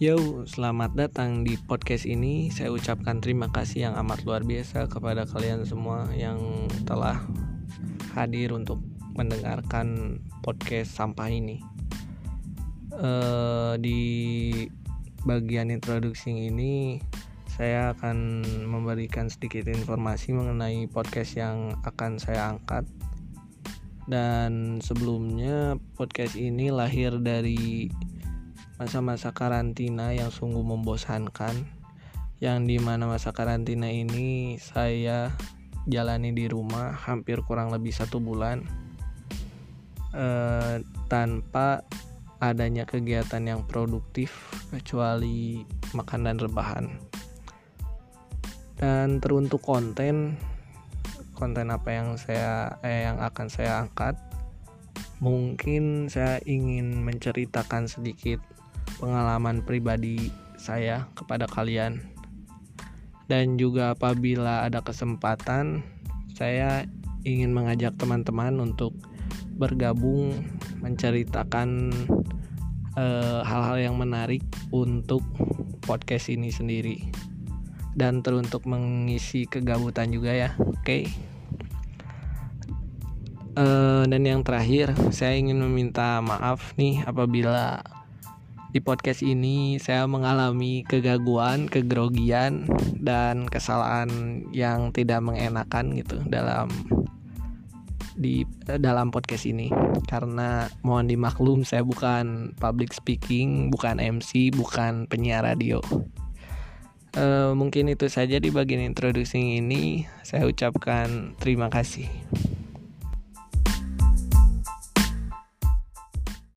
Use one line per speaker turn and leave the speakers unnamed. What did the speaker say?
Yo, selamat datang di podcast ini. Saya ucapkan terima kasih yang amat luar biasa kepada kalian semua yang telah hadir untuk mendengarkan podcast sampah ini. Uh, di bagian introduksi ini, saya akan memberikan sedikit informasi mengenai podcast yang akan saya angkat. Dan sebelumnya, podcast ini lahir dari masa-masa karantina yang sungguh membosankan yang di mana masa karantina ini saya jalani di rumah hampir kurang lebih satu bulan eh, tanpa adanya kegiatan yang produktif kecuali makan dan rebahan. Dan teruntuk konten konten apa yang saya eh, yang akan saya angkat mungkin saya ingin menceritakan sedikit pengalaman pribadi saya kepada kalian. Dan juga apabila ada kesempatan, saya ingin mengajak teman-teman untuk bergabung menceritakan eh, hal-hal uh, yang menarik untuk podcast ini sendiri dan teruntuk mengisi kegabutan juga ya oke okay? uh, dan yang terakhir saya ingin meminta maaf nih apabila di podcast ini saya mengalami kegaguan, kegrogian dan kesalahan yang tidak mengenakan gitu dalam di dalam podcast ini karena mohon dimaklum saya bukan public speaking, bukan MC, bukan penyiar radio. Uh, mungkin itu saja di bagian introducing ini. Saya ucapkan terima kasih.